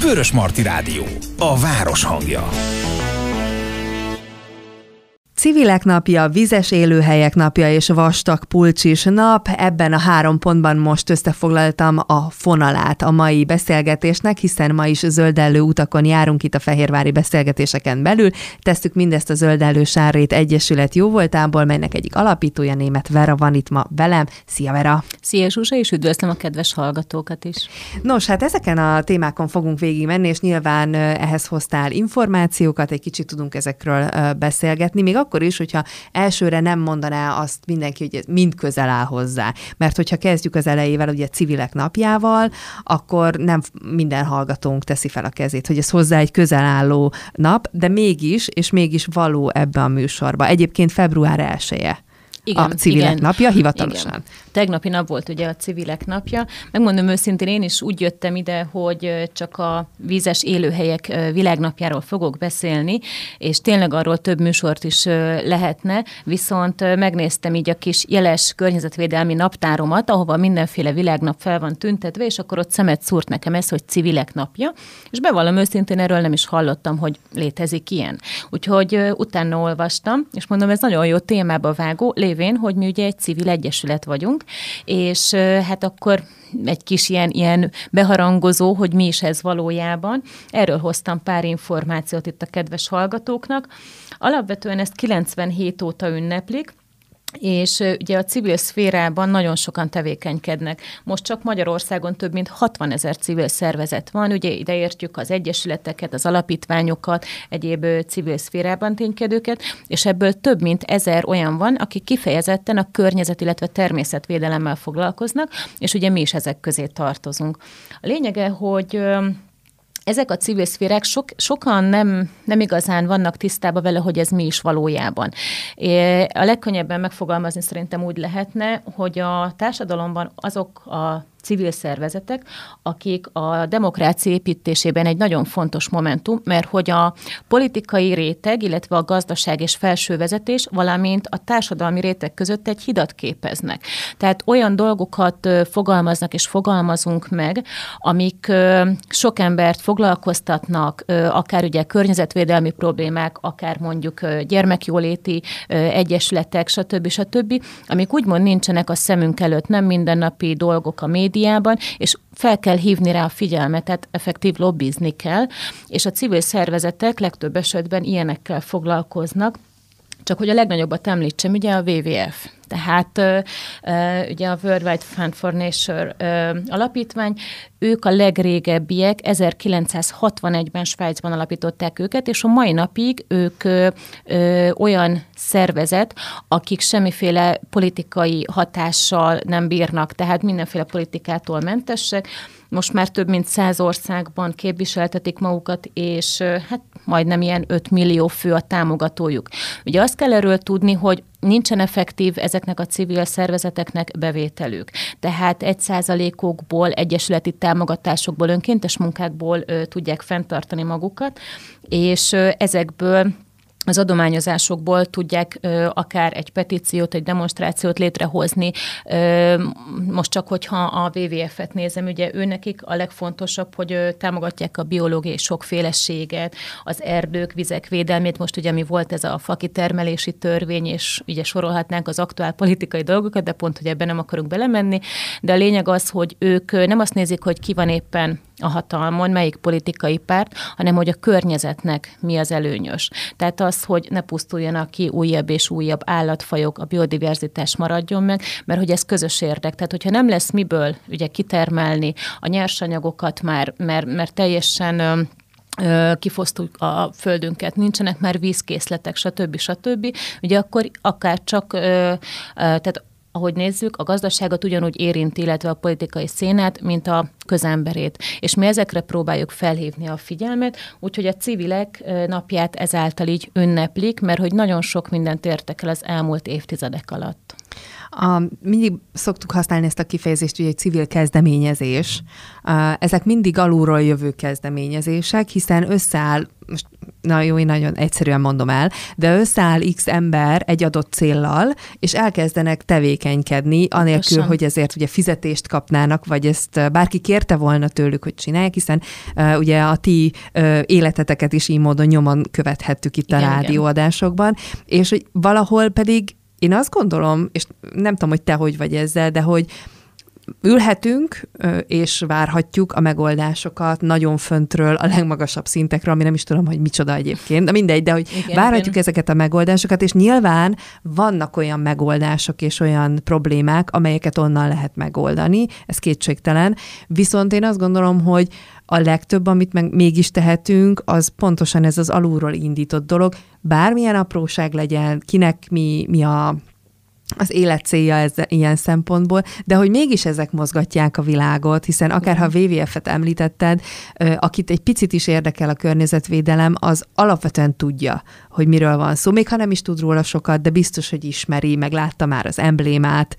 Vörös Marti Rádió. A város hangja. Civilek napja, vizes élőhelyek napja és vastag pulcsis nap. Ebben a három pontban most összefoglaltam a fonalát a mai beszélgetésnek, hiszen ma is zöldellő utakon járunk itt a Fehérvári beszélgetéseken belül. Tesszük mindezt a Zöldellő Sárrét Egyesület jóvoltából, melynek egyik alapítója német Vera van itt ma velem. Szia Vera! Szia Zsuzsa, és üdvözlöm a kedves hallgatókat is. Nos, hát ezeken a témákon fogunk végig menni, és nyilván ehhez hoztál információkat, egy kicsit tudunk ezekről beszélgetni, még akkor is, hogyha elsőre nem mondaná azt mindenki, hogy ez mind közel áll hozzá. Mert hogyha kezdjük az elejével, ugye civilek napjával, akkor nem minden hallgatónk teszi fel a kezét, hogy ez hozzá egy közel álló nap, de mégis, és mégis való ebbe a műsorba. Egyébként február 1 -e igen, a civilek igen. napja hivatalosan. Igen. Tegnapi nap volt ugye a civilek napja. Megmondom őszintén, én is úgy jöttem ide, hogy csak a vízes élőhelyek világnapjáról fogok beszélni, és tényleg arról több műsort is lehetne, viszont megnéztem így a kis jeles környezetvédelmi naptáromat, ahova mindenféle világnap fel van tüntetve, és akkor ott szemet szúrt nekem ez, hogy civilek napja, és bevallom őszintén, erről nem is hallottam, hogy létezik ilyen. Úgyhogy utána olvastam, és mondom, ez nagyon jó témába vágó, lévén, hogy mi ugye egy civil egyesület vagyunk, és hát akkor egy kis ilyen, ilyen beharangozó, hogy mi is ez valójában. Erről hoztam pár információt itt a kedves hallgatóknak. Alapvetően ezt 97 óta ünneplik, és ugye a civil szférában nagyon sokan tevékenykednek. Most csak Magyarországon több mint 60 ezer civil szervezet van, ugye ide értjük az egyesületeket, az alapítványokat, egyéb civil szférában ténykedőket, és ebből több mint ezer olyan van, akik kifejezetten a környezet, illetve természetvédelemmel foglalkoznak, és ugye mi is ezek közé tartozunk. A lényege, hogy ezek a civil szférek sok, sokan nem, nem igazán vannak tisztában vele, hogy ez mi is valójában. A legkönnyebben megfogalmazni szerintem úgy lehetne, hogy a társadalomban azok a civil szervezetek, akik a demokrácia építésében egy nagyon fontos momentum, mert hogy a politikai réteg, illetve a gazdaság és felső vezetés, valamint a társadalmi réteg között egy hidat képeznek. Tehát olyan dolgokat fogalmaznak és fogalmazunk meg, amik sok embert foglalkoztatnak, akár ugye környezetvédelmi problémák, akár mondjuk gyermekjóléti egyesületek, stb. stb., amik úgymond nincsenek a szemünk előtt, nem mindennapi dolgok a média, médiában, és fel kell hívni rá a figyelmet, tehát effektív lobbizni kell, és a civil szervezetek legtöbb esetben ilyenekkel foglalkoznak, csak hogy a legnagyobbat említsem, ugye a WWF. Tehát ugye a World Wide Fund for Nature alapítvány, ők a legrégebbiek, 1961-ben Svájcban alapították őket, és a mai napig ők olyan szervezet, akik semmiféle politikai hatással nem bírnak, tehát mindenféle politikától mentesek, most már több mint száz országban képviseltetik magukat, és hát majdnem ilyen 5 millió fő a támogatójuk. Ugye azt kell erről tudni, hogy nincsen effektív ezeknek a civil szervezeteknek bevételük. Tehát egy százalékokból, egyesületi támogatásokból, önkéntes munkákból ö, tudják fenntartani magukat, és ö, ezekből az adományozásokból tudják ö, akár egy petíciót, egy demonstrációt létrehozni. Ö, most csak, hogyha a WWF-et nézem, ugye ő nekik a legfontosabb, hogy ö, támogatják a biológiai sokféleséget, az erdők, vizek védelmét. Most ugye mi volt ez a fakitermelési törvény, és ugye sorolhatnánk az aktuál politikai dolgokat, de pont, hogy ebben nem akarunk belemenni. De a lényeg az, hogy ők nem azt nézik, hogy ki van éppen a hatalmon, melyik politikai párt, hanem hogy a környezetnek mi az előnyös. Tehát az, hogy ne pusztuljanak ki újabb és újabb állatfajok, a biodiverzitás maradjon meg, mert hogy ez közös érdek. Tehát, hogyha nem lesz miből ugye kitermelni a nyersanyagokat már, mert, mert teljesen kifosztjuk a földünket, nincsenek már vízkészletek, stb. stb. Ugye akkor akár csak, tehát ahogy nézzük, a gazdaságot ugyanúgy érinti, illetve a politikai szénát, mint a közemberét. És mi ezekre próbáljuk felhívni a figyelmet, úgyhogy a civilek napját ezáltal így ünneplik, mert hogy nagyon sok mindent értek el az elmúlt évtizedek alatt. A, mindig szoktuk használni ezt a kifejezést, hogy egy civil kezdeményezés. Ezek mindig alulról jövő kezdeményezések, hiszen összeáll, most na jó, én nagyon egyszerűen mondom el, de összeáll x ember egy adott céllal, és elkezdenek tevékenykedni, anélkül, Pontosan. hogy ezért ugye fizetést kapnának, vagy ezt bárki kérte volna tőlük, hogy csinálják, hiszen uh, ugye a ti uh, életeteket is így módon nyomon követhettük itt igen, a rádióadásokban, igen. és hogy valahol pedig én azt gondolom, és nem tudom, hogy te hogy vagy ezzel, de hogy ülhetünk, és várhatjuk a megoldásokat nagyon föntről a legmagasabb szintekről, ami nem is tudom, hogy micsoda egyébként, de mindegy, de hogy igen, várhatjuk igen. ezeket a megoldásokat, és nyilván vannak olyan megoldások és olyan problémák, amelyeket onnan lehet megoldani, ez kétségtelen, viszont én azt gondolom, hogy a legtöbb, amit meg mégis tehetünk, az pontosan ez az alulról indított dolog, bármilyen apróság legyen, kinek mi, mi a az élet célja ez, ilyen szempontból, de hogy mégis ezek mozgatják a világot, hiszen akár ha WWF-et említetted, akit egy picit is érdekel a környezetvédelem, az alapvetően tudja, hogy miről van szó, még ha nem is tud róla sokat, de biztos, hogy ismeri, meg látta már az emblémát.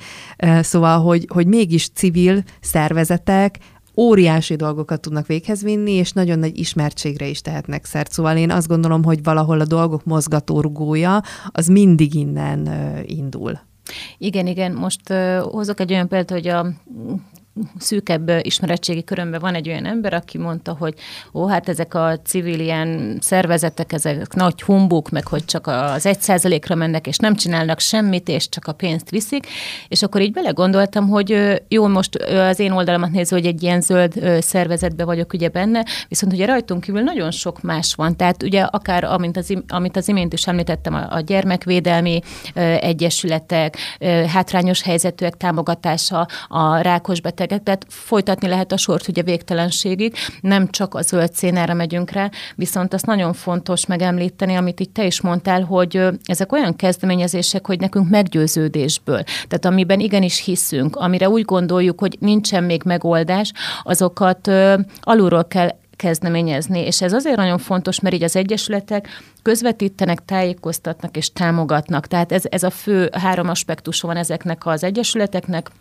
Szóval, hogy, hogy mégis civil szervezetek óriási dolgokat tudnak véghez vinni, és nagyon nagy ismertségre is tehetnek szert. Szóval én azt gondolom, hogy valahol a dolgok mozgatórugója az mindig innen indul. Igen, igen. Most uh, hozok egy olyan példát, hogy a szűkebb ismeretségi körömben van egy olyan ember, aki mondta, hogy ó, hát ezek a civil ilyen szervezetek, ezek nagy humbuk, meg hogy csak az egy százalékra mennek, és nem csinálnak semmit, és csak a pénzt viszik, és akkor így belegondoltam, hogy jó, most az én oldalamat nézve, hogy egy ilyen zöld szervezetbe vagyok ugye benne, viszont ugye rajtunk kívül nagyon sok más van, tehát ugye akár, amint az, amit az imént is említettem, a, a gyermekvédelmi egyesületek, hátrányos helyzetűek támogatása, a rákos beteg betegek, tehát folytatni lehet a sort ugye végtelenségig, nem csak a zöld szénára megyünk rá, viszont azt nagyon fontos megemlíteni, amit itt te is mondtál, hogy ezek olyan kezdeményezések, hogy nekünk meggyőződésből, tehát amiben igenis hiszünk, amire úgy gondoljuk, hogy nincsen még megoldás, azokat alulról kell kezdeményezni. És ez azért nagyon fontos, mert így az egyesületek közvetítenek, tájékoztatnak és támogatnak. Tehát ez, ez a fő három aspektus van ezeknek az egyesületeknek,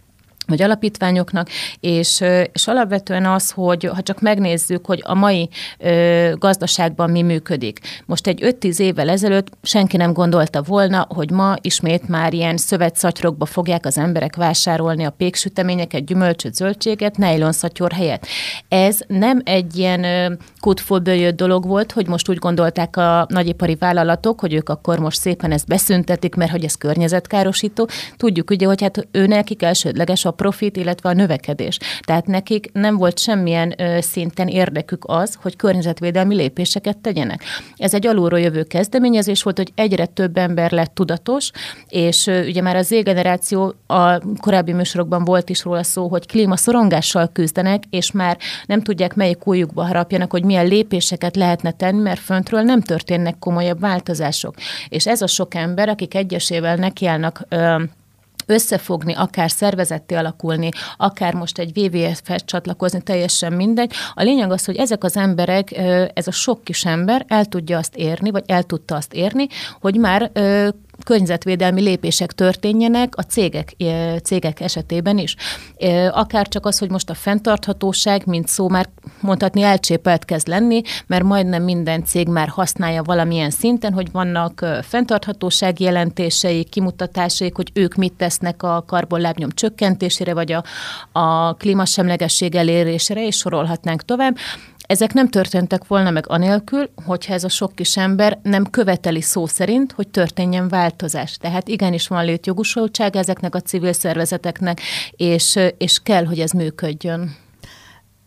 vagy alapítványoknak, és, és alapvetően az, hogy ha csak megnézzük, hogy a mai ö, gazdaságban mi működik. Most egy 5-10 évvel ezelőtt senki nem gondolta volna, hogy ma ismét már ilyen szövetszatyrokba fogják az emberek vásárolni a péksüteményeket, gyümölcsöt, zöldséget, nejlonszatyor helyett. Ez nem egy ilyen kutfóből jött dolog volt, hogy most úgy gondolták a nagyipari vállalatok, hogy ők akkor most szépen ezt beszüntetik, mert hogy ez környezetkárosító. Tudjuk ugye, hogy hát ő nekik elsődleges a profit, illetve a növekedés. Tehát nekik nem volt semmilyen ö, szinten érdekük az, hogy környezetvédelmi lépéseket tegyenek. Ez egy alulról jövő kezdeményezés volt, hogy egyre több ember lett tudatos, és ö, ugye már az Z-generáció a korábbi műsorokban volt is róla szó, hogy klímaszorongással küzdenek, és már nem tudják melyik újukba harapjanak, hogy milyen lépéseket lehetne tenni, mert föntről nem történnek komolyabb változások. És ez a sok ember, akik egyesével nekiállnak összefogni, akár szervezetté alakulni, akár most egy WWF-hez csatlakozni, teljesen mindegy. A lényeg az, hogy ezek az emberek, ez a sok kis ember el tudja azt érni, vagy el tudta azt érni, hogy már környezetvédelmi lépések történjenek a cégek, cégek esetében is. Akár csak az, hogy most a fenntarthatóság, mint szó már mondhatni elcsépelt kezd lenni, mert majdnem minden cég már használja valamilyen szinten, hogy vannak fenntarthatósági jelentései, kimutatásaik, hogy ők mit tesznek a karbonlábnyom csökkentésére, vagy a, a klímasemlegesség elérésére, és sorolhatnánk tovább. Ezek nem történtek volna meg anélkül, hogyha ez a sok kis ember nem követeli szó szerint, hogy történjen változás. Tehát igenis van létjogosultság ezeknek a civil szervezeteknek, és, és kell, hogy ez működjön.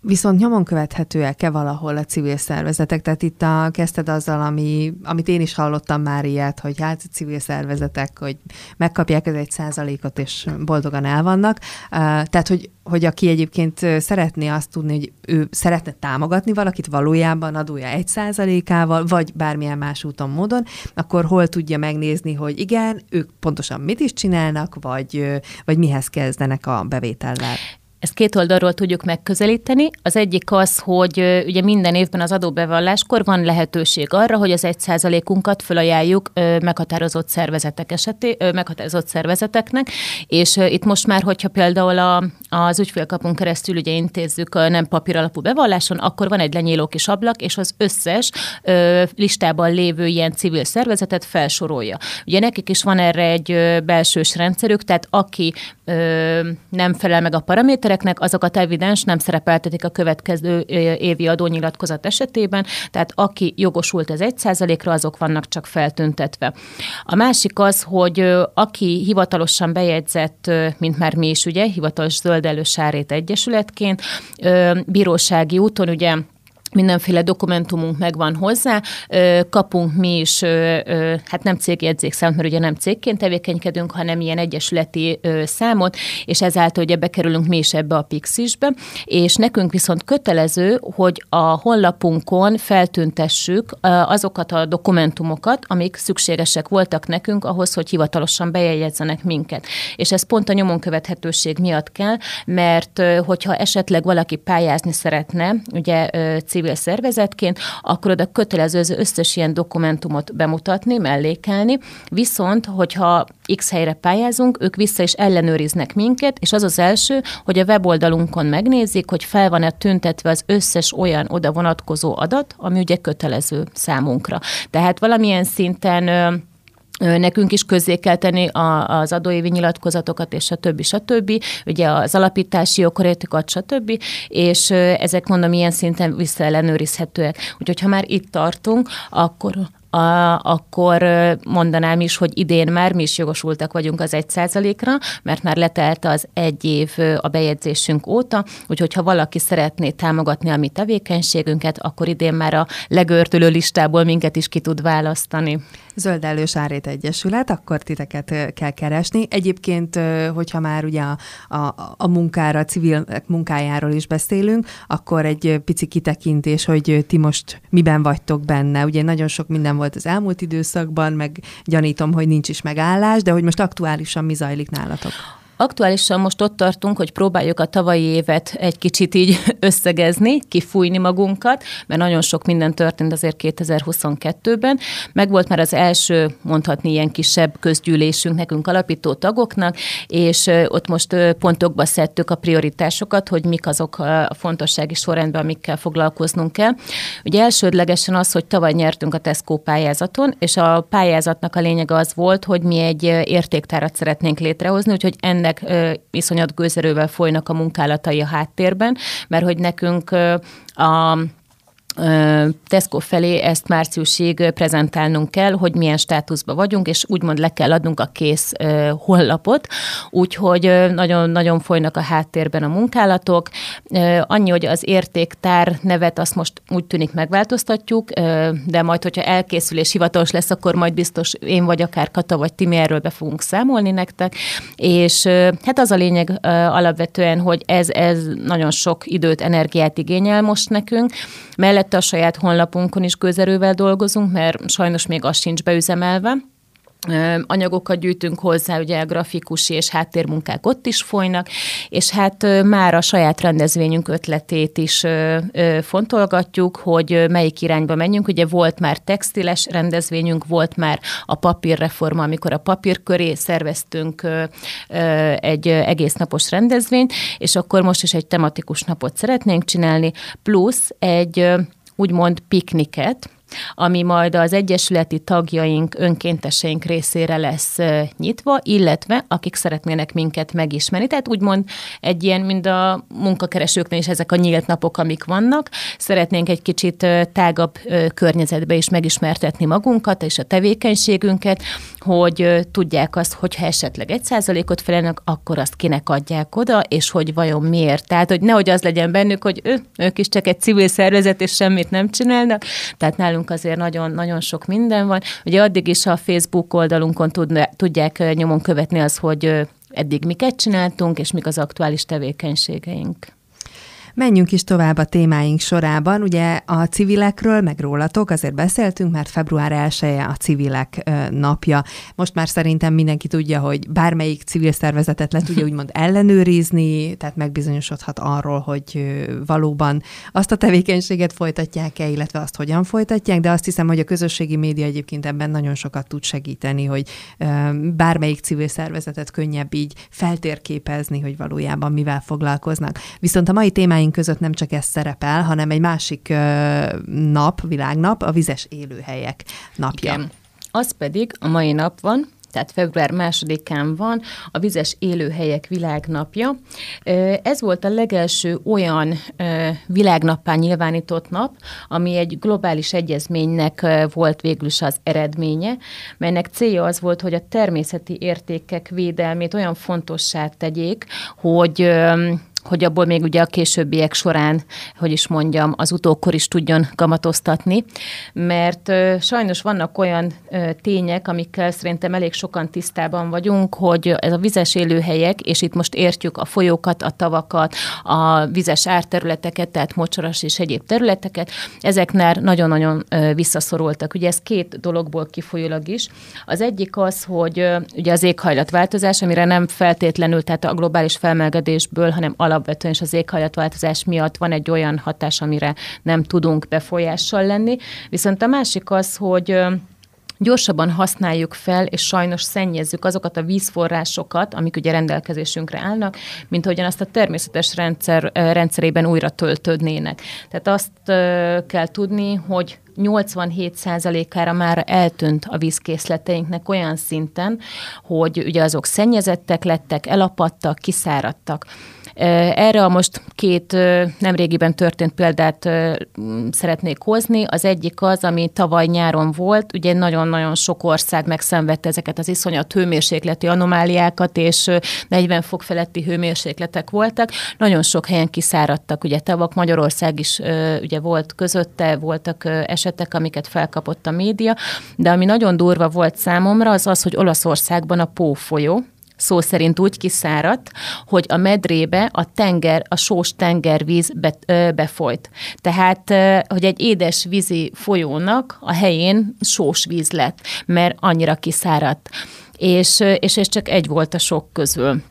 Viszont nyomon követhetőek-e valahol a civil szervezetek? Tehát itt a, kezdted azzal, ami, amit én is hallottam már ilyet, hogy hát civil szervezetek, hogy megkapják ez egy százalékot, és boldogan elvannak. Tehát, hogy, hogy aki egyébként szeretné azt tudni, hogy ő szeretne támogatni valakit valójában adója egy százalékával, vagy bármilyen más úton, módon, akkor hol tudja megnézni, hogy igen, ők pontosan mit is csinálnak, vagy, vagy mihez kezdenek a bevétellel? Ezt két oldalról tudjuk megközelíteni. Az egyik az, hogy ugye minden évben az adóbevalláskor van lehetőség arra, hogy az egy százalékunkat felajánljuk meghatározott szervezetek eseté, meghatározott szervezeteknek, és itt most már, hogyha például a, az ügyfélkapunk keresztül ugye intézzük a nem papíralapú bevalláson, akkor van egy lenyíló kis ablak, és az összes listában lévő ilyen civil szervezetet felsorolja. Ugye nekik is van erre egy belsős rendszerük, tehát aki nem felel meg a paraméter, paramétereknek, azokat evidens nem szerepeltetik a következő évi adónyilatkozat esetében, tehát aki jogosult az 1%-ra, azok vannak csak feltüntetve. A másik az, hogy aki hivatalosan bejegyzett, mint már mi is ugye, hivatalos zöld sárét egyesületként, bírósági úton ugye mindenféle dokumentumunk megvan hozzá, kapunk mi is, hát nem cégjegyzékszámot, mert ugye nem cégként tevékenykedünk, hanem ilyen egyesületi számot, és ezáltal ugye bekerülünk mi is ebbe a Pixisbe, és nekünk viszont kötelező, hogy a honlapunkon feltüntessük azokat a dokumentumokat, amik szükségesek voltak nekünk ahhoz, hogy hivatalosan bejegyezzenek minket. És ez pont a nyomon követhetőség miatt kell, mert hogyha esetleg valaki pályázni szeretne, ugye civil szervezetként, akkor oda kötelező az összes ilyen dokumentumot bemutatni, mellékelni, viszont, hogyha X helyre pályázunk, ők vissza is ellenőriznek minket, és az az első, hogy a weboldalunkon megnézik, hogy fel van-e tüntetve az összes olyan oda vonatkozó adat, ami ugye kötelező számunkra. Tehát valamilyen szinten Nekünk is közzé kell tenni az adóévi nyilatkozatokat, és a többi, stb. Ugye az alapítási jogkorértükat, stb. És ezek mondom, ilyen szinten visszaellenőrizhetőek. Úgyhogy ha már itt tartunk, akkor a, akkor mondanám is, hogy idén már mi is jogosultak vagyunk az egy százalékra, mert már letelt az egy év a bejegyzésünk óta, úgyhogy ha valaki szeretné támogatni a mi tevékenységünket, akkor idén már a legörtülő listából minket is ki tud választani. Zöldellős Árét Egyesület, akkor titeket kell keresni. Egyébként, hogyha már ugye a, a, a munkára, a civil munkájáról is beszélünk, akkor egy pici kitekintés, hogy ti most miben vagytok benne. Ugye nagyon sok minden volt az elmúlt időszakban, meg gyanítom, hogy nincs is megállás, de hogy most aktuálisan mi zajlik nálatok? Aktuálisan most ott tartunk, hogy próbáljuk a tavalyi évet egy kicsit így összegezni, kifújni magunkat, mert nagyon sok minden történt azért 2022-ben. Meg volt már az első, mondhatni ilyen kisebb közgyűlésünk nekünk alapító tagoknak, és ott most pontokba szedtük a prioritásokat, hogy mik azok a fontossági sorrendben, amikkel foglalkoznunk kell. Ugye elsődlegesen az, hogy tavaly nyertünk a Tesco pályázaton, és a pályázatnak a lényege az volt, hogy mi egy értéktárat szeretnénk létrehozni, úgyhogy ennek ennek iszonyat gőzerővel folynak a munkálatai a háttérben, mert hogy nekünk a Tesco felé ezt márciusig prezentálnunk kell, hogy milyen státuszban vagyunk, és úgymond le kell adnunk a kész honlapot, úgyhogy nagyon-nagyon folynak a háttérben a munkálatok. Annyi, hogy az értéktár nevet azt most úgy tűnik megváltoztatjuk, de majd, hogyha elkészül és hivatalos lesz, akkor majd biztos én vagy akár Kata vagy Timi erről be fogunk számolni nektek, és hát az a lényeg alapvetően, hogy ez, ez nagyon sok időt, energiát igényel most nekünk, mellett Mellette a saját honlapunkon is gőzerővel dolgozunk, mert sajnos még az sincs beüzemelve, anyagokat gyűjtünk hozzá, ugye grafikus és háttérmunkák ott is folynak, és hát már a saját rendezvényünk ötletét is fontolgatjuk, hogy melyik irányba menjünk. Ugye volt már textiles rendezvényünk, volt már a papírreforma, amikor a papír köré szerveztünk egy egész napos rendezvényt, és akkor most is egy tematikus napot szeretnénk csinálni, plusz egy úgymond pikniket, ami majd az egyesületi tagjaink, önkénteseink részére lesz nyitva, illetve akik szeretnének minket megismerni. Tehát úgymond egy ilyen, mint a munkakeresőknél is ezek a nyílt napok, amik vannak. Szeretnénk egy kicsit tágabb környezetbe is megismertetni magunkat és a tevékenységünket, hogy tudják azt, hogyha esetleg egy százalékot felelnek, akkor azt kinek adják oda, és hogy vajon miért. Tehát, hogy nehogy az legyen bennük, hogy ő, ők is csak egy civil szervezet, és semmit nem csinálnak. Tehát nálunk nálunk azért nagyon, nagyon sok minden van. Ugye addig is a Facebook oldalunkon tudják nyomon követni az, hogy eddig miket csináltunk, és mik az aktuális tevékenységeink. Menjünk is tovább a témáink sorában. Ugye a civilekről, meg rólatok azért beszéltünk, mert február 1 a civilek napja. Most már szerintem mindenki tudja, hogy bármelyik civil szervezetet le tudja úgymond ellenőrizni, tehát megbizonyosodhat arról, hogy valóban azt a tevékenységet folytatják-e, illetve azt hogyan folytatják, de azt hiszem, hogy a közösségi média egyébként ebben nagyon sokat tud segíteni, hogy bármelyik civil szervezetet könnyebb így feltérképezni, hogy valójában mivel foglalkoznak. Viszont a mai témáink témáink között nem csak ez szerepel, hanem egy másik nap, világnap, a vizes élőhelyek napja. Igen. Az pedig a mai nap van, tehát február másodikán van a vizes élőhelyek világnapja. Ez volt a legelső olyan világnappá nyilvánított nap, ami egy globális egyezménynek volt végül is az eredménye, melynek célja az volt, hogy a természeti értékek védelmét olyan fontossá tegyék, hogy hogy abból még ugye a későbbiek során, hogy is mondjam, az utókor is tudjon kamatoztatni, mert sajnos vannak olyan tények, amikkel szerintem elég sokan tisztában vagyunk, hogy ez a vizes élőhelyek, és itt most értjük a folyókat, a tavakat, a vizes árterületeket, tehát mocsaras és egyéb területeket, ezeknél nagyon-nagyon ö, visszaszorultak. Ugye ez két dologból kifolyólag is. Az egyik az, hogy ugye az éghajlatváltozás, amire nem feltétlenül, tehát a globális felmelegedésből, hanem alapvetően is az éghajlatváltozás miatt van egy olyan hatás, amire nem tudunk befolyással lenni. Viszont a másik az, hogy gyorsabban használjuk fel, és sajnos szennyezzük azokat a vízforrásokat, amik ugye rendelkezésünkre állnak, mint ahogyan azt a természetes rendszer, rendszerében újra töltődnének. Tehát azt kell tudni, hogy 87%-ára már eltűnt a vízkészleteinknek olyan szinten, hogy ugye azok szennyezettek lettek, elapadtak, kiszáradtak. Erre a most két nemrégiben történt példát szeretnék hozni. Az egyik az, ami tavaly nyáron volt, ugye nagyon-nagyon sok ország megszenvedte ezeket az iszonyat hőmérsékleti anomáliákat, és 40 fok feletti hőmérsékletek voltak. Nagyon sok helyen kiszáradtak, ugye tavak, Magyarország is ugye volt közötte, voltak esetek, amiket felkapott a média, de ami nagyon durva volt számomra, az az, hogy Olaszországban a Pó folyó, szó szerint úgy kiszáradt, hogy a medrébe a tenger, a sós tengervíz be, ö, befolyt. Tehát, ö, hogy egy édes vízi folyónak a helyén sós víz lett, mert annyira kiszáradt. És, és ez csak egy volt a sok közül.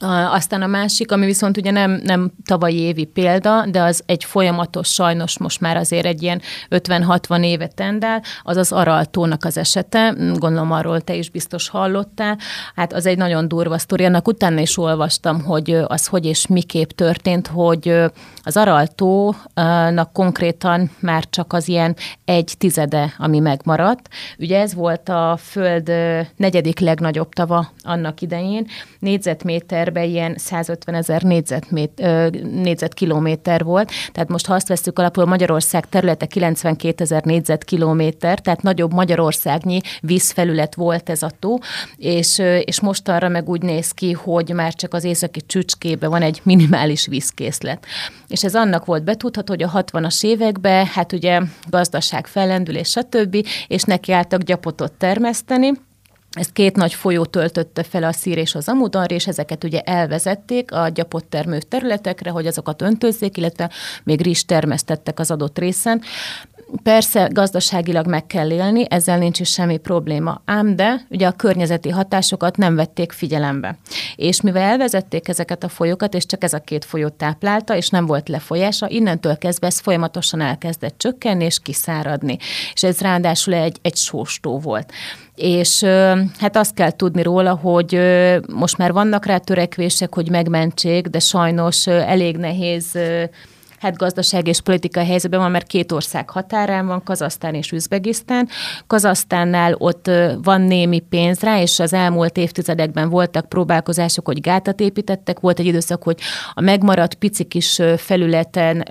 Aztán a másik, ami viszont ugye nem, nem tavalyi évi példa, de az egy folyamatos, sajnos most már azért egy ilyen 50-60 éve tendál, az az Araltónak az esete, gondolom arról te is biztos hallottál, hát az egy nagyon durva sztori, annak utána is olvastam, hogy az hogy és miképp történt, hogy az Araltónak konkrétan már csak az ilyen egy tizede, ami megmaradt. Ugye ez volt a föld negyedik legnagyobb tava annak idején, négyzetméter méterben ilyen 150 ezer négyzetkilométer volt, tehát most ha azt veszük alapul, Magyarország területe 92 ezer négyzetkilométer, tehát nagyobb Magyarországnyi vízfelület volt ez a tó, és, és most arra meg úgy néz ki, hogy már csak az északi csücskébe van egy minimális vízkészlet. És ez annak volt betudható, hogy a 60-as években, hát ugye gazdaság fellendülés, stb., és nekiálltak gyapotot termeszteni, ezt két nagy folyó töltötte fel a szír és az amudar, és ezeket ugye elvezették a gyapott termő területekre, hogy azokat öntözzék, illetve még rizs termesztettek az adott részen. Persze gazdaságilag meg kell élni, ezzel nincs is semmi probléma. Ám de ugye a környezeti hatásokat nem vették figyelembe. És mivel elvezették ezeket a folyókat, és csak ez a két folyót táplálta, és nem volt lefolyása, innentől kezdve ez folyamatosan elkezdett csökkenni és kiszáradni. És ez ráadásul egy, egy sóstó volt és hát azt kell tudni róla, hogy most már vannak rá törekvések, hogy megmentsék, de sajnos elég nehéz hát gazdaság és politikai helyzetben van, mert két ország határán van, Kazasztán és Üzbegisztán. Kazasztánnál ott van némi pénz rá, és az elmúlt évtizedekben voltak próbálkozások, hogy gátat építettek. Volt egy időszak, hogy a megmaradt pici kis felületen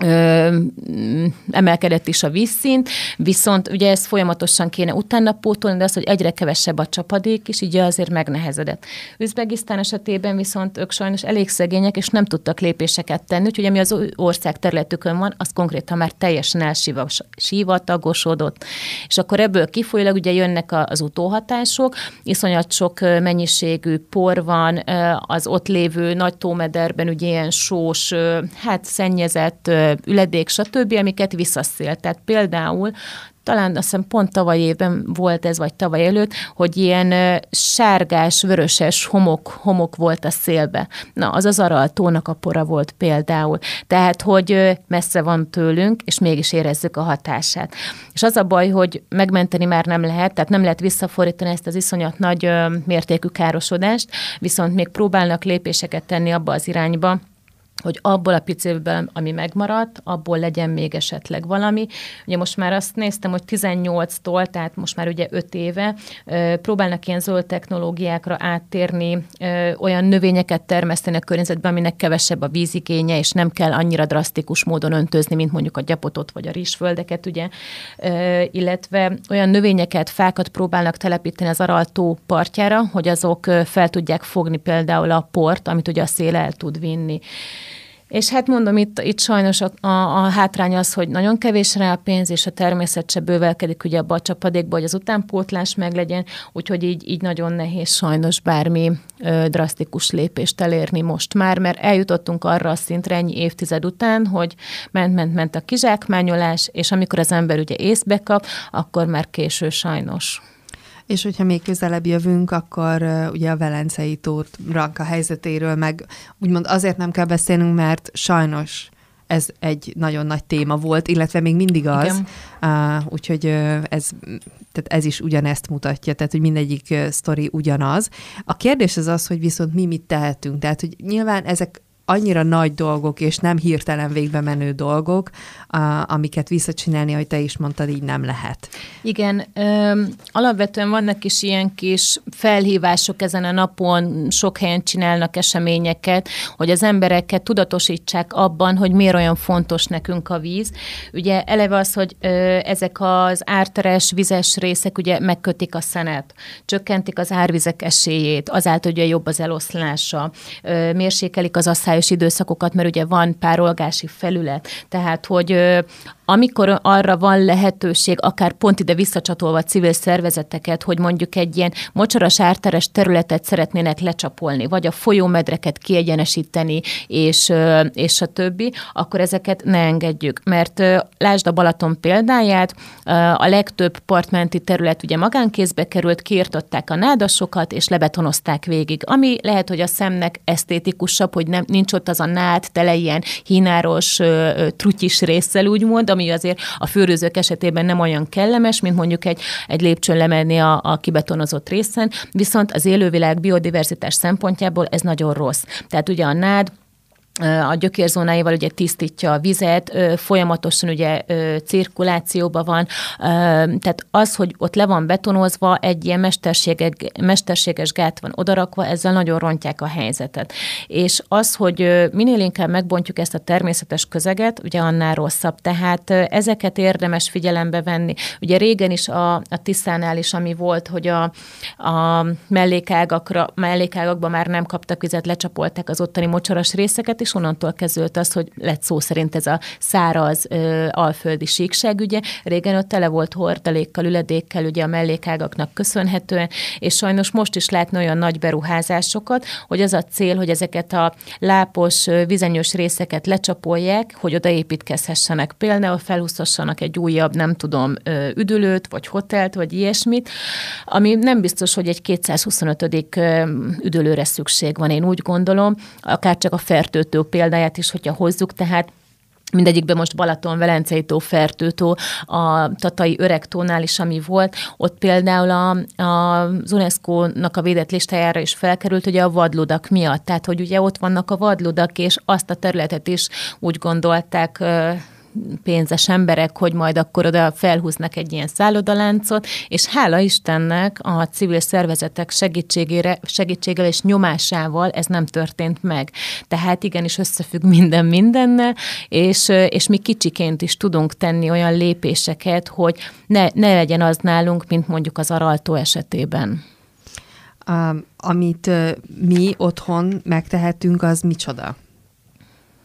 ö, emelkedett is a vízszint, viszont ugye ezt folyamatosan kéne utána pótolni, de az, hogy egyre kevesebb a csapadék is, így azért megnehezedett. Üzbegisztán esetében viszont ők sajnos elég szegények, és nem tudtak lépéseket tenni, úgyhogy ami az ország területükön van, az konkrétan már teljesen elsivatagosodott. És akkor ebből kifolyólag ugye jönnek az utóhatások, iszonyat sok mennyiségű por van, az ott lévő nagy tómederben ugye ilyen sós, hát szennyezett üledék, stb., amiket visszaszél. Tehát például talán azt hiszem pont tavaly évben volt ez, vagy tavaly előtt, hogy ilyen sárgás, vöröses homok, homok volt a szélbe. Na, az az araltónak a pora volt például. Tehát, hogy messze van tőlünk, és mégis érezzük a hatását. És az a baj, hogy megmenteni már nem lehet, tehát nem lehet visszafordítani ezt az iszonyat nagy mértékű károsodást, viszont még próbálnak lépéseket tenni abba az irányba, hogy abból a piciből, ami megmaradt, abból legyen még esetleg valami. Ugye most már azt néztem, hogy 18-tól, tehát most már ugye 5 éve próbálnak ilyen zöld technológiákra áttérni, olyan növényeket termeszteni a környezetben, aminek kevesebb a vízigénye, és nem kell annyira drasztikus módon öntözni, mint mondjuk a gyapotot vagy a rizsföldeket, ugye, illetve olyan növényeket, fákat próbálnak telepíteni az Araltó partjára, hogy azok fel tudják fogni például a port, amit ugye a szél el tud vinni. És hát mondom, itt, itt sajnos a, a, a hátrány az, hogy nagyon kevés rá a pénz, és a természet se bővelkedik ugye abba a csapadékba, hogy az utánpótlás meglegyen, úgyhogy így, így nagyon nehéz sajnos bármi ö, drasztikus lépést elérni most már, mert eljutottunk arra a szintre ennyi évtized után, hogy ment-ment-ment a kizsákmányolás, és amikor az ember ugye észbe kap, akkor már késő sajnos. És hogyha még közelebb jövünk, akkor uh, ugye a Velencei tórak a helyzetéről meg úgymond azért nem kell beszélnünk, mert sajnos ez egy nagyon nagy téma volt, illetve még mindig az, uh, úgyhogy uh, ez, tehát ez is ugyanezt mutatja, tehát hogy mindegyik uh, sztori ugyanaz. A kérdés az az, hogy viszont mi mit tehetünk, tehát hogy nyilván ezek annyira nagy dolgok, és nem hirtelen végbe menő dolgok, amiket visszacsinálni, ahogy te is mondtad, így nem lehet. Igen, ö, alapvetően vannak is ilyen kis felhívások ezen a napon, sok helyen csinálnak eseményeket, hogy az embereket tudatosítsák abban, hogy miért olyan fontos nekünk a víz. Ugye eleve az, hogy ö, ezek az árteres, vizes részek ugye megkötik a szenet, csökkentik az árvizek esélyét, azáltal ugye jobb az eloszlása, ö, mérsékelik az asszály időszakokat, mert ugye van párolgási felület, tehát hogy amikor arra van lehetőség, akár pont ide visszacsatolva civil szervezeteket, hogy mondjuk egy ilyen mocsaras árteres területet szeretnének lecsapolni, vagy a folyómedreket kiegyenesíteni, és, és a többi, akkor ezeket ne engedjük. Mert lásd a Balaton példáját, a legtöbb partmenti terület ugye magánkézbe került, kiirtották a nádasokat, és lebetonozták végig. Ami lehet, hogy a szemnek esztétikusabb, hogy nem, nincs ott az a nád, tele ilyen hínáros, trutyis résszel, úgymond, ami azért a főrőzők esetében nem olyan kellemes, mint mondjuk egy, egy lépcsőn lemenni a, a kibetonozott részen, viszont az élővilág biodiverzitás szempontjából ez nagyon rossz. Tehát ugye a nád a gyökérzónáival ugye tisztítja a vizet, folyamatosan ugye cirkulációban van, tehát az, hogy ott le van betonozva, egy ilyen mesterséges, gát van odarakva, ezzel nagyon rontják a helyzetet. És az, hogy minél inkább megbontjuk ezt a természetes közeget, ugye annál rosszabb. Tehát ezeket érdemes figyelembe venni. Ugye régen is a, a Tiszánál is, ami volt, hogy a, a mellékágakra, mellékágakban már nem kaptak vizet, lecsapolták az ottani mocsaras részeket, és és onnantól kezdődött az, hogy lett szó szerint ez a száraz ö, alföldi síkság, ugye. Régen ott tele volt hordalékkal, üledékkel, ugye a mellékágaknak köszönhetően, és sajnos most is látni olyan nagy beruházásokat, hogy az a cél, hogy ezeket a lápos, vizenyős részeket lecsapolják, hogy odaépítkezhessenek. Például felhúzhassanak egy újabb, nem tudom, üdülőt, vagy hotelt, vagy ilyesmit, ami nem biztos, hogy egy 225. üdülőre szükség van, én úgy gondolom, akár csak a fertőtő példáját is, hogyha hozzuk, tehát Mindegyikben most Balaton, Velencei tó, Fertőtó, a Tatai Öregtónál is, ami volt, ott például a, a, UNESCO-nak a védett listájára is felkerült, ugye a vadludak miatt. Tehát, hogy ugye ott vannak a vadludak, és azt a területet is úgy gondolták pénzes emberek, hogy majd akkor oda felhúznak egy ilyen szállodaláncot, és hála Istennek a civil szervezetek segítségére, segítséggel és nyomásával ez nem történt meg. Tehát igenis összefügg minden mindennel, és, és mi kicsiként is tudunk tenni olyan lépéseket, hogy ne, ne legyen az nálunk, mint mondjuk az araltó esetében. Amit mi otthon megtehetünk, az micsoda?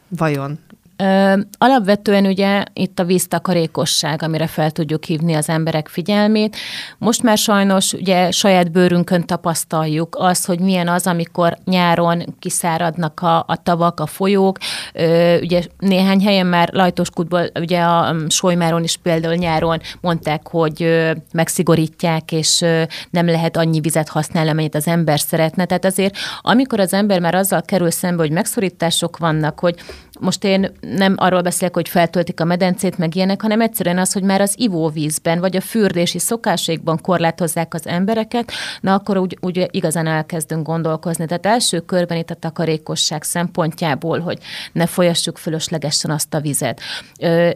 Vajon? Ö, alapvetően ugye itt a víztakarékosság, amire fel tudjuk hívni az emberek figyelmét. Most már sajnos ugye saját bőrünkön tapasztaljuk azt, hogy milyen az, amikor nyáron kiszáradnak a, a tavak, a folyók. Ö, ugye néhány helyen már Lajtoskutból, ugye a Solymáron is például nyáron mondták, hogy ö, megszigorítják, és ö, nem lehet annyi vizet használni, amennyit az ember szeretne. Tehát azért, amikor az ember már azzal kerül szembe, hogy megszorítások vannak, hogy most én nem arról beszélek, hogy feltöltik a medencét, meg ilyenek, hanem egyszerűen az, hogy már az ivóvízben, vagy a fürdési szokásaikban korlátozzák az embereket, na akkor úgy, úgy igazán elkezdünk gondolkozni. Tehát első körben itt a takarékosság szempontjából, hogy ne folyassuk fölöslegesen azt a vizet.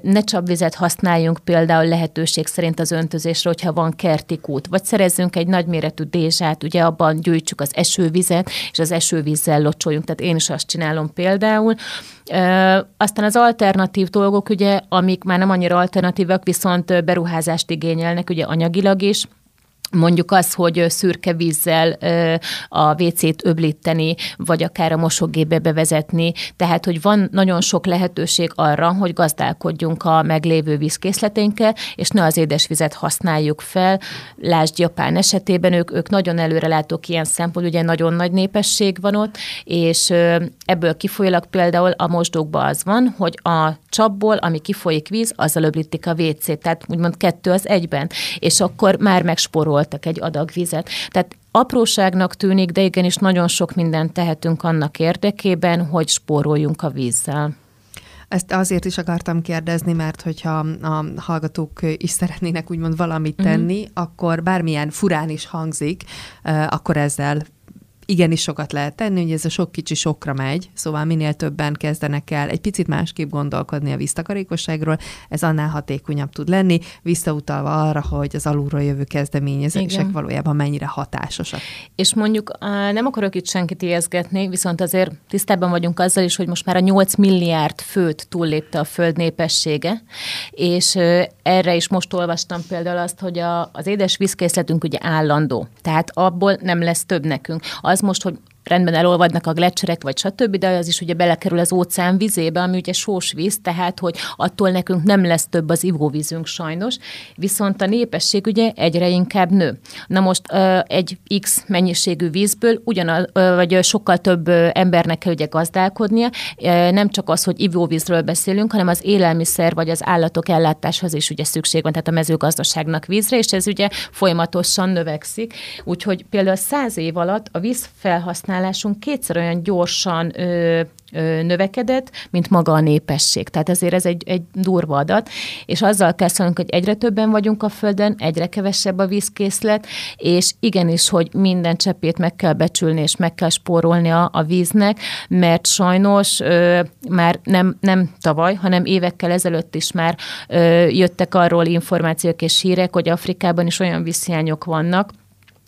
Ne csapvizet használjunk például lehetőség szerint az öntözésre, hogyha van kerti kút, vagy szerezzünk egy nagyméretű dézsát, ugye abban gyűjtsük az esővizet, és az esővízzel locsoljunk. Tehát én is azt csinálom például. Aztán az alternatív dolgok, ugye, amik már nem annyira alternatívak, viszont beruházást igényelnek, ugye anyagilag is, mondjuk az, hogy szürke vízzel a WC-t öblíteni, vagy akár a mosógépbe bevezetni, tehát, hogy van nagyon sok lehetőség arra, hogy gazdálkodjunk a meglévő vízkészleténkkel, és ne az édesvizet használjuk fel. Lásd Japán esetében, ők, ők nagyon előrelátók ilyen szempont, ugye nagyon nagy népesség van ott, és ebből kifolyólag például a mosdókban az van, hogy a csapból, ami kifolyik víz, azzal öblítik a WC-t, tehát úgymond kettő az egyben, és akkor már megsporol spóroltak egy adag vizet. Tehát apróságnak tűnik, de igenis nagyon sok mindent tehetünk annak érdekében, hogy spóroljunk a vízzel. Ezt azért is akartam kérdezni, mert hogyha a hallgatók is szeretnének úgymond valamit mhm. tenni, uh-huh. akkor bármilyen furán is hangzik, akkor ezzel igenis sokat lehet tenni, hogy ez a sok kicsi sokra megy, szóval minél többen kezdenek el egy picit másképp gondolkodni a víztakarékosságról, ez annál hatékonyabb tud lenni, visszautalva arra, hogy az alulról jövő kezdeményezések Igen. valójában mennyire hatásosak. És mondjuk nem akarok itt senkit ijeszgetni, viszont azért tisztában vagyunk azzal is, hogy most már a 8 milliárd főt túllépte a föld népessége, és erre is most olvastam például azt, hogy a, az édes vízkészletünk ugye állandó, tehát abból nem lesz több nekünk. Az az most, hogy rendben elolvadnak a gletszerek, vagy stb., de az is ugye belekerül az óceán vizébe, ami ugye sós víz, tehát hogy attól nekünk nem lesz több az ivóvízünk sajnos, viszont a népesség ugye egyre inkább nő. Na most egy X mennyiségű vízből ugyanaz, vagy sokkal több embernek kell ugye gazdálkodnia, nem csak az, hogy ivóvízről beszélünk, hanem az élelmiszer vagy az állatok ellátáshoz is ugye szükség van, tehát a mezőgazdaságnak vízre, és ez ugye folyamatosan növekszik. Úgyhogy például száz év alatt a víz felhasználás felhasználásunk kétszer olyan gyorsan ö, ö, növekedett, mint maga a népesség. Tehát ezért ez egy, egy durva adat, és azzal kell hogy egyre többen vagyunk a Földön, egyre kevesebb a vízkészlet, és igenis, hogy minden cseppét meg kell becsülni, és meg kell spórolni a, a víznek, mert sajnos ö, már nem, nem tavaly, hanem évekkel ezelőtt is már ö, jöttek arról információk és hírek, hogy Afrikában is olyan vízhiányok vannak,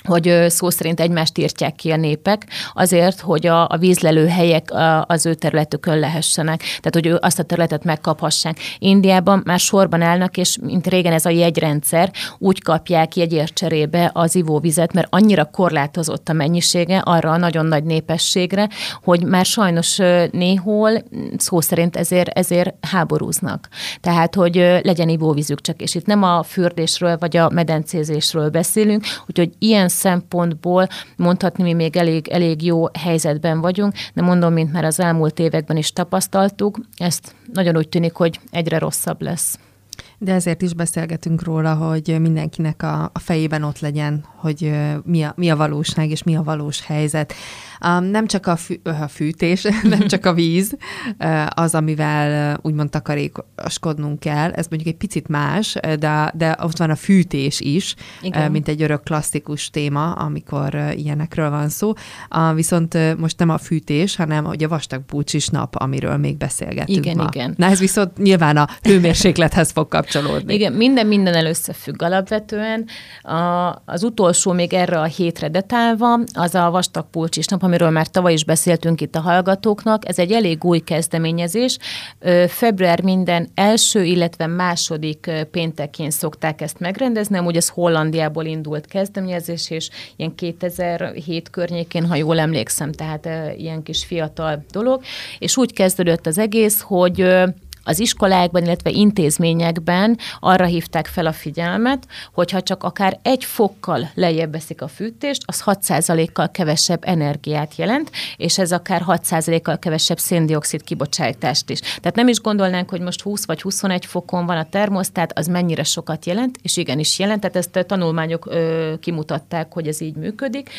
hogy szó szerint egymást írtják ki a népek, azért, hogy a, a vízlelő helyek az ő területükön lehessenek, tehát hogy ő azt a területet megkaphassák. Indiában már sorban állnak, és mint régen ez a jegyrendszer, úgy kapják jegyért cserébe az ivóvizet, mert annyira korlátozott a mennyisége arra a nagyon nagy népességre, hogy már sajnos néhol szó szerint ezért, ezért háborúznak. Tehát, hogy legyen ivóvízük csak, és itt nem a fürdésről vagy a medencézésről beszélünk, úgyhogy ilyen szempontból mondhatni mi még elég, elég jó helyzetben vagyunk, de mondom, mint már az elmúlt években is tapasztaltuk, ezt nagyon úgy tűnik, hogy egyre rosszabb lesz. De ezért is beszélgetünk róla, hogy mindenkinek a, a fejében ott legyen, hogy mi a, mi a valóság és mi a valós helyzet. Um, nem csak a, fű, a fűtés, nem csak a víz az, amivel úgymond takarékoskodnunk kell. Ez mondjuk egy picit más, de, de ott van a fűtés is, Igen. mint egy örök klasszikus téma, amikor ilyenekről van szó. Uh, viszont most nem a fűtés, hanem hogy a vastag búcsis nap, amiről még beszélgetünk igen, ma. Igen, Na ez viszont nyilván a hőmérséklethez fog kapcsolódni. Igen, minden minden összefügg alapvetően. A, az utolsó még erre a hétre detálva, az a vastag pulcsis nap, amiről már tavaly is beszéltünk itt a hallgatóknak. Ez egy elég új kezdeményezés. Február minden első, illetve második péntekén szokták ezt megrendezni. Amúgy ez Hollandiából indult kezdeményezés, és ilyen 2007 környékén, ha jól emlékszem, tehát ilyen kis fiatal dolog. És úgy kezdődött az egész, hogy az iskolákban, illetve intézményekben arra hívták fel a figyelmet, hogyha csak akár egy fokkal lejjebb veszik a fűtést, az 6%-kal kevesebb energiát jelent, és ez akár 6%-kal kevesebb széndiokszid kibocsátást is. Tehát nem is gondolnánk, hogy most 20 vagy 21 fokon van a termosztát, az mennyire sokat jelent, és igenis jelent, tehát ezt tanulmányok ö, kimutatták, hogy ez így működik.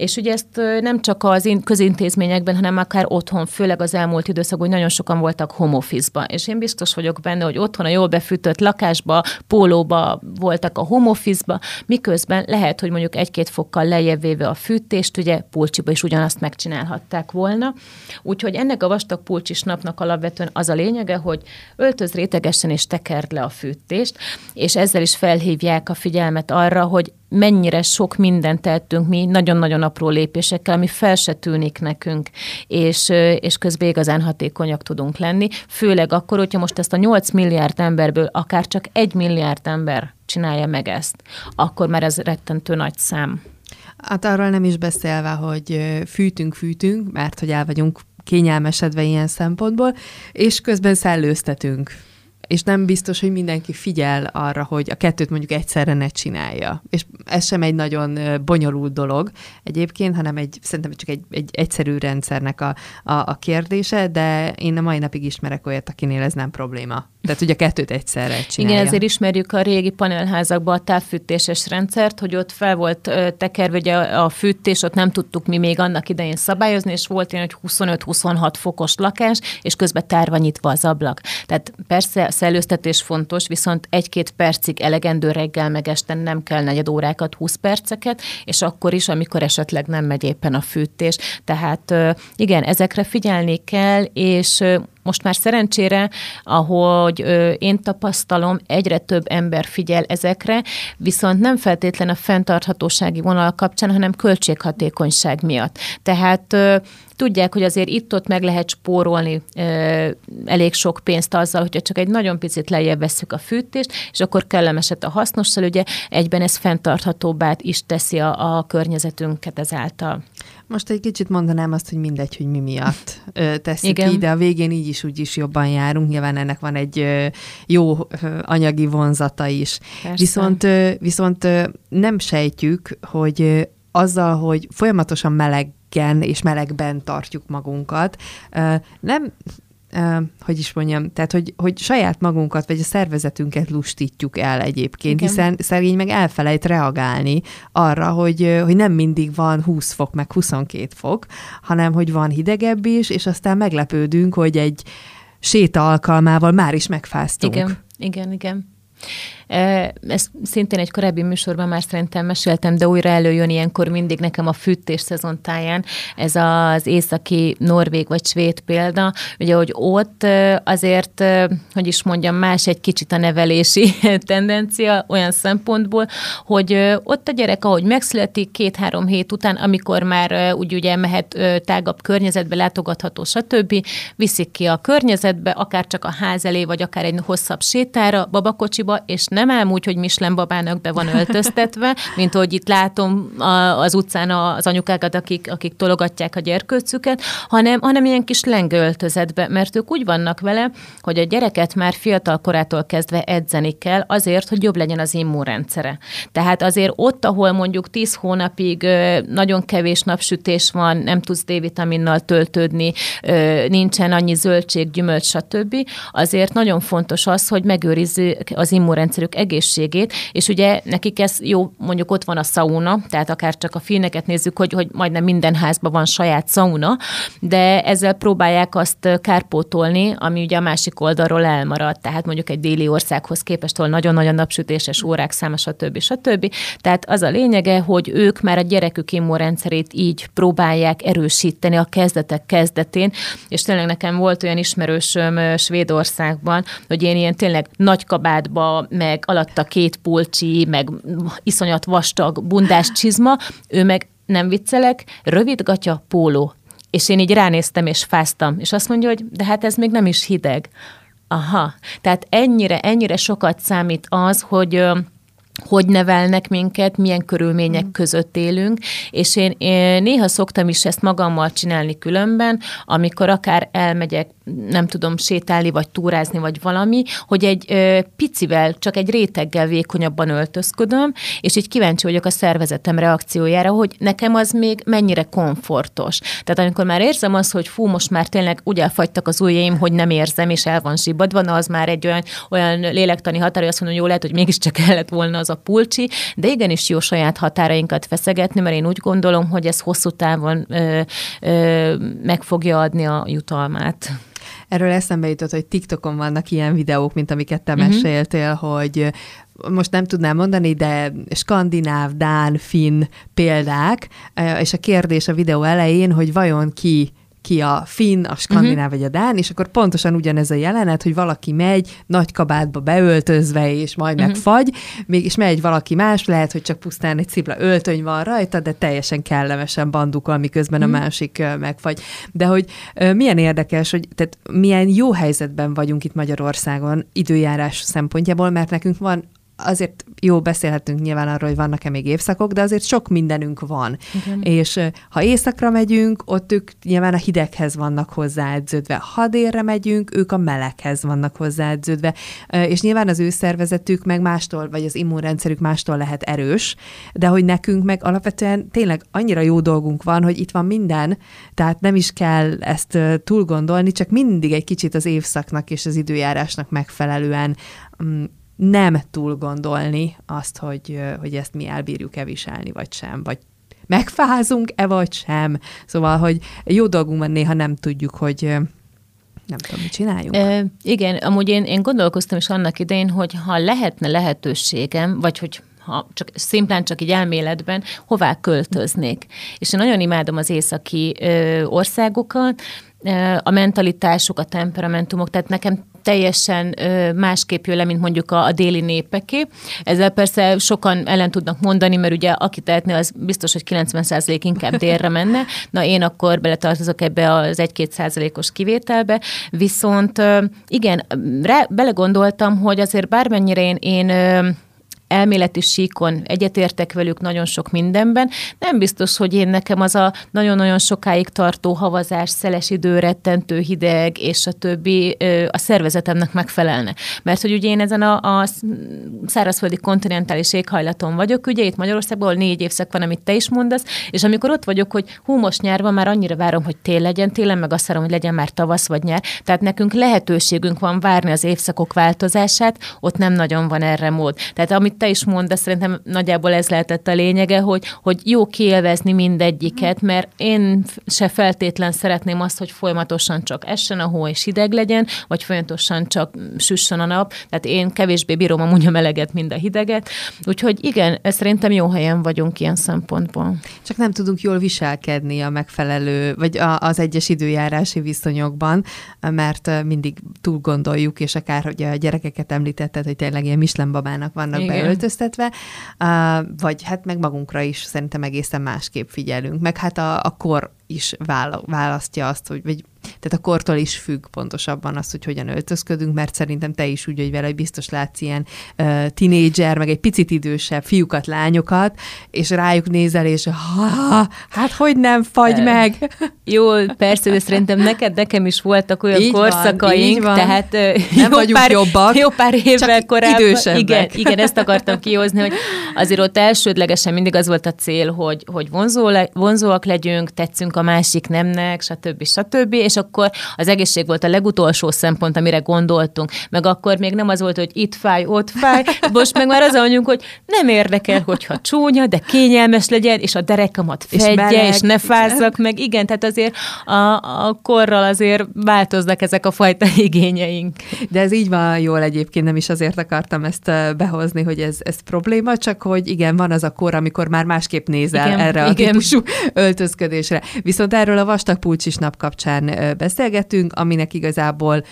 És ugye ezt nem csak az közintézményekben, hanem akár otthon, főleg az elmúlt időszakban, hogy nagyon sokan voltak home office-ba. És én biztos vagyok benne, hogy otthon a jól befűtött lakásba, pólóba voltak a home office-ba, miközben lehet, hogy mondjuk egy-két fokkal lejjebb véve a fűtést, ugye pulcsiba is ugyanazt megcsinálhatták volna. Úgyhogy ennek a vastag pulcsis napnak alapvetően az a lényege, hogy öltöz rétegesen és tekerd le a fűtést, és ezzel is felhívják a figyelmet arra, hogy mennyire sok mindent tettünk mi, nagyon-nagyon apró lépésekkel, ami fel se tűnik nekünk, és, és közben igazán hatékonyak tudunk lenni, főleg akkor, hogyha most ezt a 8 milliárd emberből akár csak egy milliárd ember csinálja meg ezt, akkor már ez rettentő nagy szám. Hát arról nem is beszélve, hogy fűtünk, fűtünk, mert hogy el vagyunk kényelmesedve ilyen szempontból, és közben szellőztetünk és nem biztos, hogy mindenki figyel arra, hogy a kettőt mondjuk egyszerre ne csinálja. És ez sem egy nagyon bonyolult dolog egyébként, hanem egy, szerintem csak egy, egy egyszerű rendszernek a, a, a kérdése, de én a mai napig ismerek olyat, akinél ez nem probléma. Tehát ugye kettőt egyszerre csinálja. Igen, ezért ismerjük a régi panelházakban a távfűtéses rendszert, hogy ott fel volt tekerve ugye a fűtés, ott nem tudtuk mi még annak idején szabályozni, és volt ilyen, hogy 25-26 fokos lakás, és közben tárva nyitva az ablak. Tehát persze a szellőztetés fontos, viszont egy-két percig elegendő reggel meg este nem kell negyed órákat, 20 perceket, és akkor is, amikor esetleg nem megy éppen a fűtés. Tehát igen, ezekre figyelni kell, és most már szerencsére, ahogy én tapasztalom, egyre több ember figyel ezekre, viszont nem feltétlen a fenntarthatósági vonal kapcsán, hanem költséghatékonyság miatt. Tehát tudják, hogy azért itt-ott meg lehet spórolni elég sok pénzt azzal, hogyha csak egy nagyon picit lejjebb veszük a fűtést, és akkor kellemeset a hasznossal, ugye egyben ez fenntarthatóbbá is teszi a, a környezetünket ezáltal. Most egy kicsit mondanám azt, hogy mindegy, hogy mi miatt ö, tesszük Igen. ki, de a végén így is úgy is jobban járunk. Nyilván ennek van egy ö, jó ö, anyagi vonzata is. Persze. Viszont, ö, viszont ö, nem sejtjük, hogy ö, azzal, hogy folyamatosan melegen és melegben tartjuk magunkat, ö, nem uh, hogy is mondjam, tehát hogy, hogy saját magunkat, vagy a szervezetünket lustítjuk el egyébként, Igen. hiszen szegény meg elfelejt reagálni arra, hogy, hogy nem mindig van 20 fok, meg 22 fok, hanem hogy van hidegebb is, és aztán meglepődünk, hogy egy séta alkalmával már is megfáztunk. Igen, igen, igen. Ezt szintén egy korábbi műsorban már szerintem meséltem, de újra előjön ilyenkor mindig nekem a fűtés szezontáján ez az északi norvég vagy svéd példa, ugye, hogy ott azért, hogy is mondjam, más egy kicsit a nevelési tendencia olyan szempontból, hogy ott a gyerek, ahogy megszületik két-három hét után, amikor már úgy ugye mehet tágabb környezetbe, látogatható, stb., viszik ki a környezetbe, akár csak a ház elé, vagy akár egy hosszabb sétára, babakocsiba, és nem ám úgy, hogy Michelin babának be van öltöztetve, mint hogy itt látom az utcán az anyukákat, akik, akik tologatják a gyerkőcüket, hanem, hanem ilyen kis lengőöltözetbe, mert ők úgy vannak vele, hogy a gyereket már fiatal korától kezdve edzeni kell azért, hogy jobb legyen az immunrendszere. Tehát azért ott, ahol mondjuk 10 hónapig nagyon kevés napsütés van, nem tudsz D-vitaminnal töltődni, nincsen annyi zöldség, gyümölcs, stb., azért nagyon fontos az, hogy megőrizzük az immunrendszerük egészségét, és ugye nekik ez jó, mondjuk ott van a sauna, tehát akár csak a filmeket nézzük, hogy, hogy majdnem minden házban van saját sauna, de ezzel próbálják azt kárpótolni, ami ugye a másik oldalról elmarad, tehát mondjuk egy déli országhoz képest, ahol nagyon-nagyon napsütéses órák száma, stb. stb. Tehát az a lényege, hogy ők már a gyerekük immunrendszerét így próbálják erősíteni a kezdetek kezdetén, és tényleg nekem volt olyan ismerősöm Svédországban, hogy én ilyen tényleg nagy kabátba, meg alatta két pulcsi, meg iszonyat vastag bundás csizma, ő meg nem viccelek, rövid gatya, póló. És én így ránéztem és fáztam, és azt mondja, hogy de hát ez még nem is hideg. Aha, tehát ennyire, ennyire sokat számít az, hogy hogy nevelnek minket, milyen körülmények mm. között élünk, és én, én néha szoktam is ezt magammal csinálni különben, amikor akár elmegyek, nem tudom, sétálni, vagy túrázni, vagy valami, hogy egy ö, picivel, csak egy réteggel vékonyabban öltözködöm, és így kíváncsi vagyok a szervezetem reakciójára, hogy nekem az még mennyire komfortos. Tehát amikor már érzem azt, hogy fú, most már tényleg úgy elfagytak az ujjaim, hogy nem érzem, és el van zsibadva, az már egy olyan, olyan lélektani határ, hogy azt mondom, jó lehet, hogy mégiscsak kellett volna az a pulcsi, de igenis jó saját határainkat feszegetni, mert én úgy gondolom, hogy ez hosszú távon ö, ö, meg fogja adni a jutalmát. Erről eszembe jutott, hogy TikTokon vannak ilyen videók, mint amiket te uh-huh. meséltél, hogy most nem tudnám mondani, de skandináv, dán, finn példák, és a kérdés a videó elején, hogy vajon ki ki a finn, a skandináv uh-huh. vagy a dán, és akkor pontosan ugyanez a jelenet, hogy valaki megy nagy kabátba beöltözve, és majd uh-huh. megfagy, mégis megy valaki más, lehet, hogy csak pusztán egy cipla öltöny van rajta, de teljesen kellemesen bandukol, miközben uh-huh. a másik megfagy. De hogy milyen érdekes, hogy tehát milyen jó helyzetben vagyunk itt Magyarországon időjárás szempontjából, mert nekünk van azért jó beszélhetünk nyilván arról, hogy vannak-e még évszakok, de azért sok mindenünk van. Igen. És ha éjszakra megyünk, ott ők nyilván a hideghez vannak hozzáedződve. Ha délre megyünk, ők a meleghez vannak hozzáedződve. És nyilván az ő szervezetük meg mástól, vagy az immunrendszerük mástól lehet erős, de hogy nekünk meg alapvetően tényleg annyira jó dolgunk van, hogy itt van minden, tehát nem is kell ezt túl gondolni, csak mindig egy kicsit az évszaknak és az időjárásnak megfelelően mm, nem túl gondolni azt, hogy, hogy ezt mi elbírjuk-e viselni, vagy sem, vagy megfázunk-e, vagy sem. Szóval, hogy jó dolgunk van, néha nem tudjuk, hogy nem tudom, mit csináljunk. E, igen, amúgy én, én gondolkoztam is annak idején, hogy ha lehetne lehetőségem, vagy hogy ha csak szimplán csak így elméletben, hová költöznék. És én nagyon imádom az északi ö, országokat, a mentalitásuk, a temperamentumok, tehát nekem teljesen másképp jön le, mint mondjuk a, a déli népeké. Ezzel persze sokan ellen tudnak mondani, mert ugye aki tehetne, az biztos, hogy 90% inkább délre menne. Na én akkor beletartozok ebbe az 1-2 százalékos kivételbe. Viszont igen, rá, belegondoltam, hogy azért bármennyire én, én elméleti síkon egyetértek velük nagyon sok mindenben. Nem biztos, hogy én nekem az a nagyon-nagyon sokáig tartó havazás, szeles idő, rettentő hideg, és a többi a szervezetemnek megfelelne. Mert hogy ugye én ezen a, a szárazföldi kontinentális éghajlaton vagyok, ugye itt Magyarországban, négy évszak van, amit te is mondasz, és amikor ott vagyok, hogy hú, most nyár van, már annyira várom, hogy tél legyen, télen meg azt várom, hogy legyen már tavasz vagy nyár. Tehát nekünk lehetőségünk van várni az évszakok változását, ott nem nagyon van erre mód. Tehát amit te is mond, de szerintem nagyjából ez lehetett a lényege, hogy, hogy jó kielvezni mindegyiket, mert én se feltétlen szeretném azt, hogy folyamatosan csak essen a hó és hideg legyen, vagy folyamatosan csak süssön a nap. Tehát én kevésbé bírom amúgy a meleget, mint a hideget. Úgyhogy igen, szerintem jó helyen vagyunk ilyen szempontból. Csak nem tudunk jól viselkedni a megfelelő, vagy a, az egyes időjárási viszonyokban, mert mindig túl gondoljuk, és akár hogy a gyerekeket említetted, hogy tényleg ilyen mislenbabának vannak Igen. Beöltöztetve, vagy hát meg magunkra is szerintem egészen másképp figyelünk. Meg hát a, a kor is választja azt, hogy vagy tehát a kortól is függ pontosabban az, hogy hogyan öltözködünk, mert szerintem te is úgy vagy vele, hogy biztos látsz ilyen uh, tinédzser, meg egy picit idősebb fiúkat, lányokat, és rájuk nézel, és ha, hát hogy nem fagy meg? Jó, persze, de szerintem neked, nekem is voltak olyan így korszakaink, van, van. tehát nem jó pár, jobbak, jó pár évvel korábban. Igen, igen, ezt akartam kihozni, hogy azért ott elsődlegesen mindig az volt a cél, hogy, hogy vonzó le, vonzóak legyünk, tetszünk a másik nemnek, stb. stb. És akkor az egészség volt a legutolsó szempont, amire gondoltunk. Meg akkor még nem az volt, hogy itt fáj, ott fáj. Most meg már az mondjuk, hogy nem érdekel, hogyha csúnya, de kényelmes legyen, és a derekamat fedje, és, és ne fázzak meg. Igen, tehát azért a, a korral azért változnak ezek a fajta igényeink. De ez így van jól egyébként, nem is azért akartam ezt behozni, hogy ez, ez probléma, csak hogy igen, van az a kor, amikor már másképp nézel igen, erre a igen. típusú öltözködésre. Viszont erről a vastag pulcsis nap kapcsán beszélgetünk, aminek igazából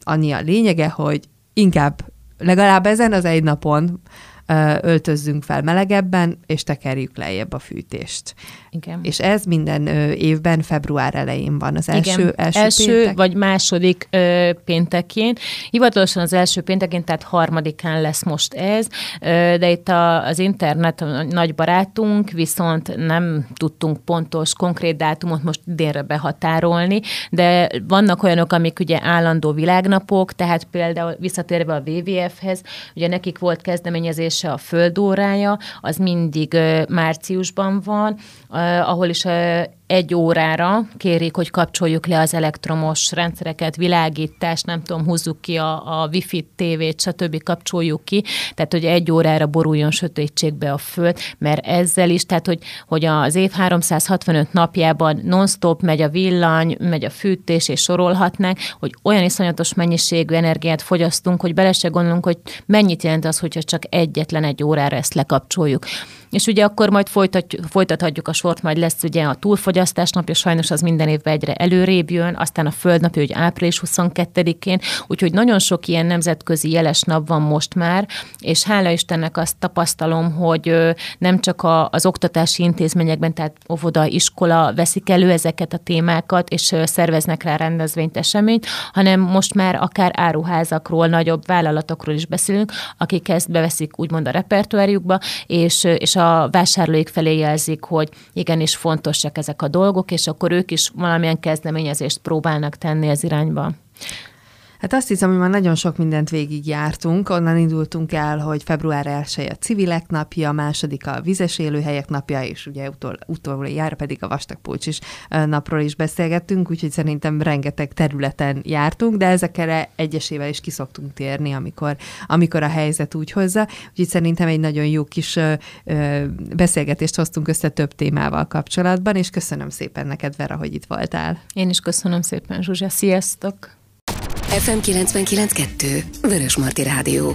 annyi a lényege, hogy inkább legalább ezen az egy napon öltözzünk fel melegebben, és tekerjük lejjebb a fűtést. Igen. És ez minden évben február elején van. Az első, Igen. első, első péntek? vagy második ö, péntekén. Hivatalosan az első péntekén, tehát harmadikán lesz most ez, ö, de itt a, az internet a nagy barátunk, viszont nem tudtunk pontos, konkrét dátumot most idénre behatárolni, de vannak olyanok, amik ugye állandó világnapok, tehát például visszatérve a WWF-hez, ugye nekik volt kezdeményezése a földórája, az mindig ö, márciusban van, ahol is egy órára kérik, hogy kapcsoljuk le az elektromos rendszereket, világítást, nem tudom, húzzuk ki a, a wifi tévét, stb. kapcsoljuk ki, tehát hogy egy órára boruljon sötétségbe a föld, mert ezzel is, tehát hogy, hogy az év 365 napjában non-stop megy a villany, megy a fűtés, és sorolhatnánk, hogy olyan iszonyatos mennyiségű energiát fogyasztunk, hogy bele se gondolunk, hogy mennyit jelent az, hogyha csak egyetlen egy órára ezt lekapcsoljuk. És ugye akkor majd folytatjuk, folytathatjuk a sort, majd lesz ugye a túlfogyasztás napja, sajnos az minden évben egyre előrébb jön, aztán a földnapja, hogy április 22-én, úgyhogy nagyon sok ilyen nemzetközi jeles nap van most már, és hála Istennek azt tapasztalom, hogy nem csak a, az oktatási intézményekben, tehát óvoda, iskola veszik elő ezeket a témákat, és szerveznek rá rendezvényt, eseményt, hanem most már akár áruházakról, nagyobb vállalatokról is beszélünk, akik ezt beveszik úgymond a repertoárjukba, és, és a a vásárlóik felé jelzik, hogy igenis fontosak ezek a dolgok, és akkor ők is valamilyen kezdeményezést próbálnak tenni az irányba. Hát azt hiszem, hogy már nagyon sok mindent végigjártunk. Onnan indultunk el, hogy február 1 a civilek napja, második a vizes élőhelyek napja, és ugye utol, utoljára pedig a vastagpulcsis napról is beszélgettünk, úgyhogy szerintem rengeteg területen jártunk, de ezekre egyesével is kiszoktunk térni, amikor, amikor a helyzet úgy hozza. Úgyhogy szerintem egy nagyon jó kis ö, ö, beszélgetést hoztunk össze több témával kapcsolatban, és köszönöm szépen neked, Vera, hogy itt voltál. Én is köszönöm szépen, Zsuzsa. Sziasztok! FM 99.2 Vörösmarty Rádió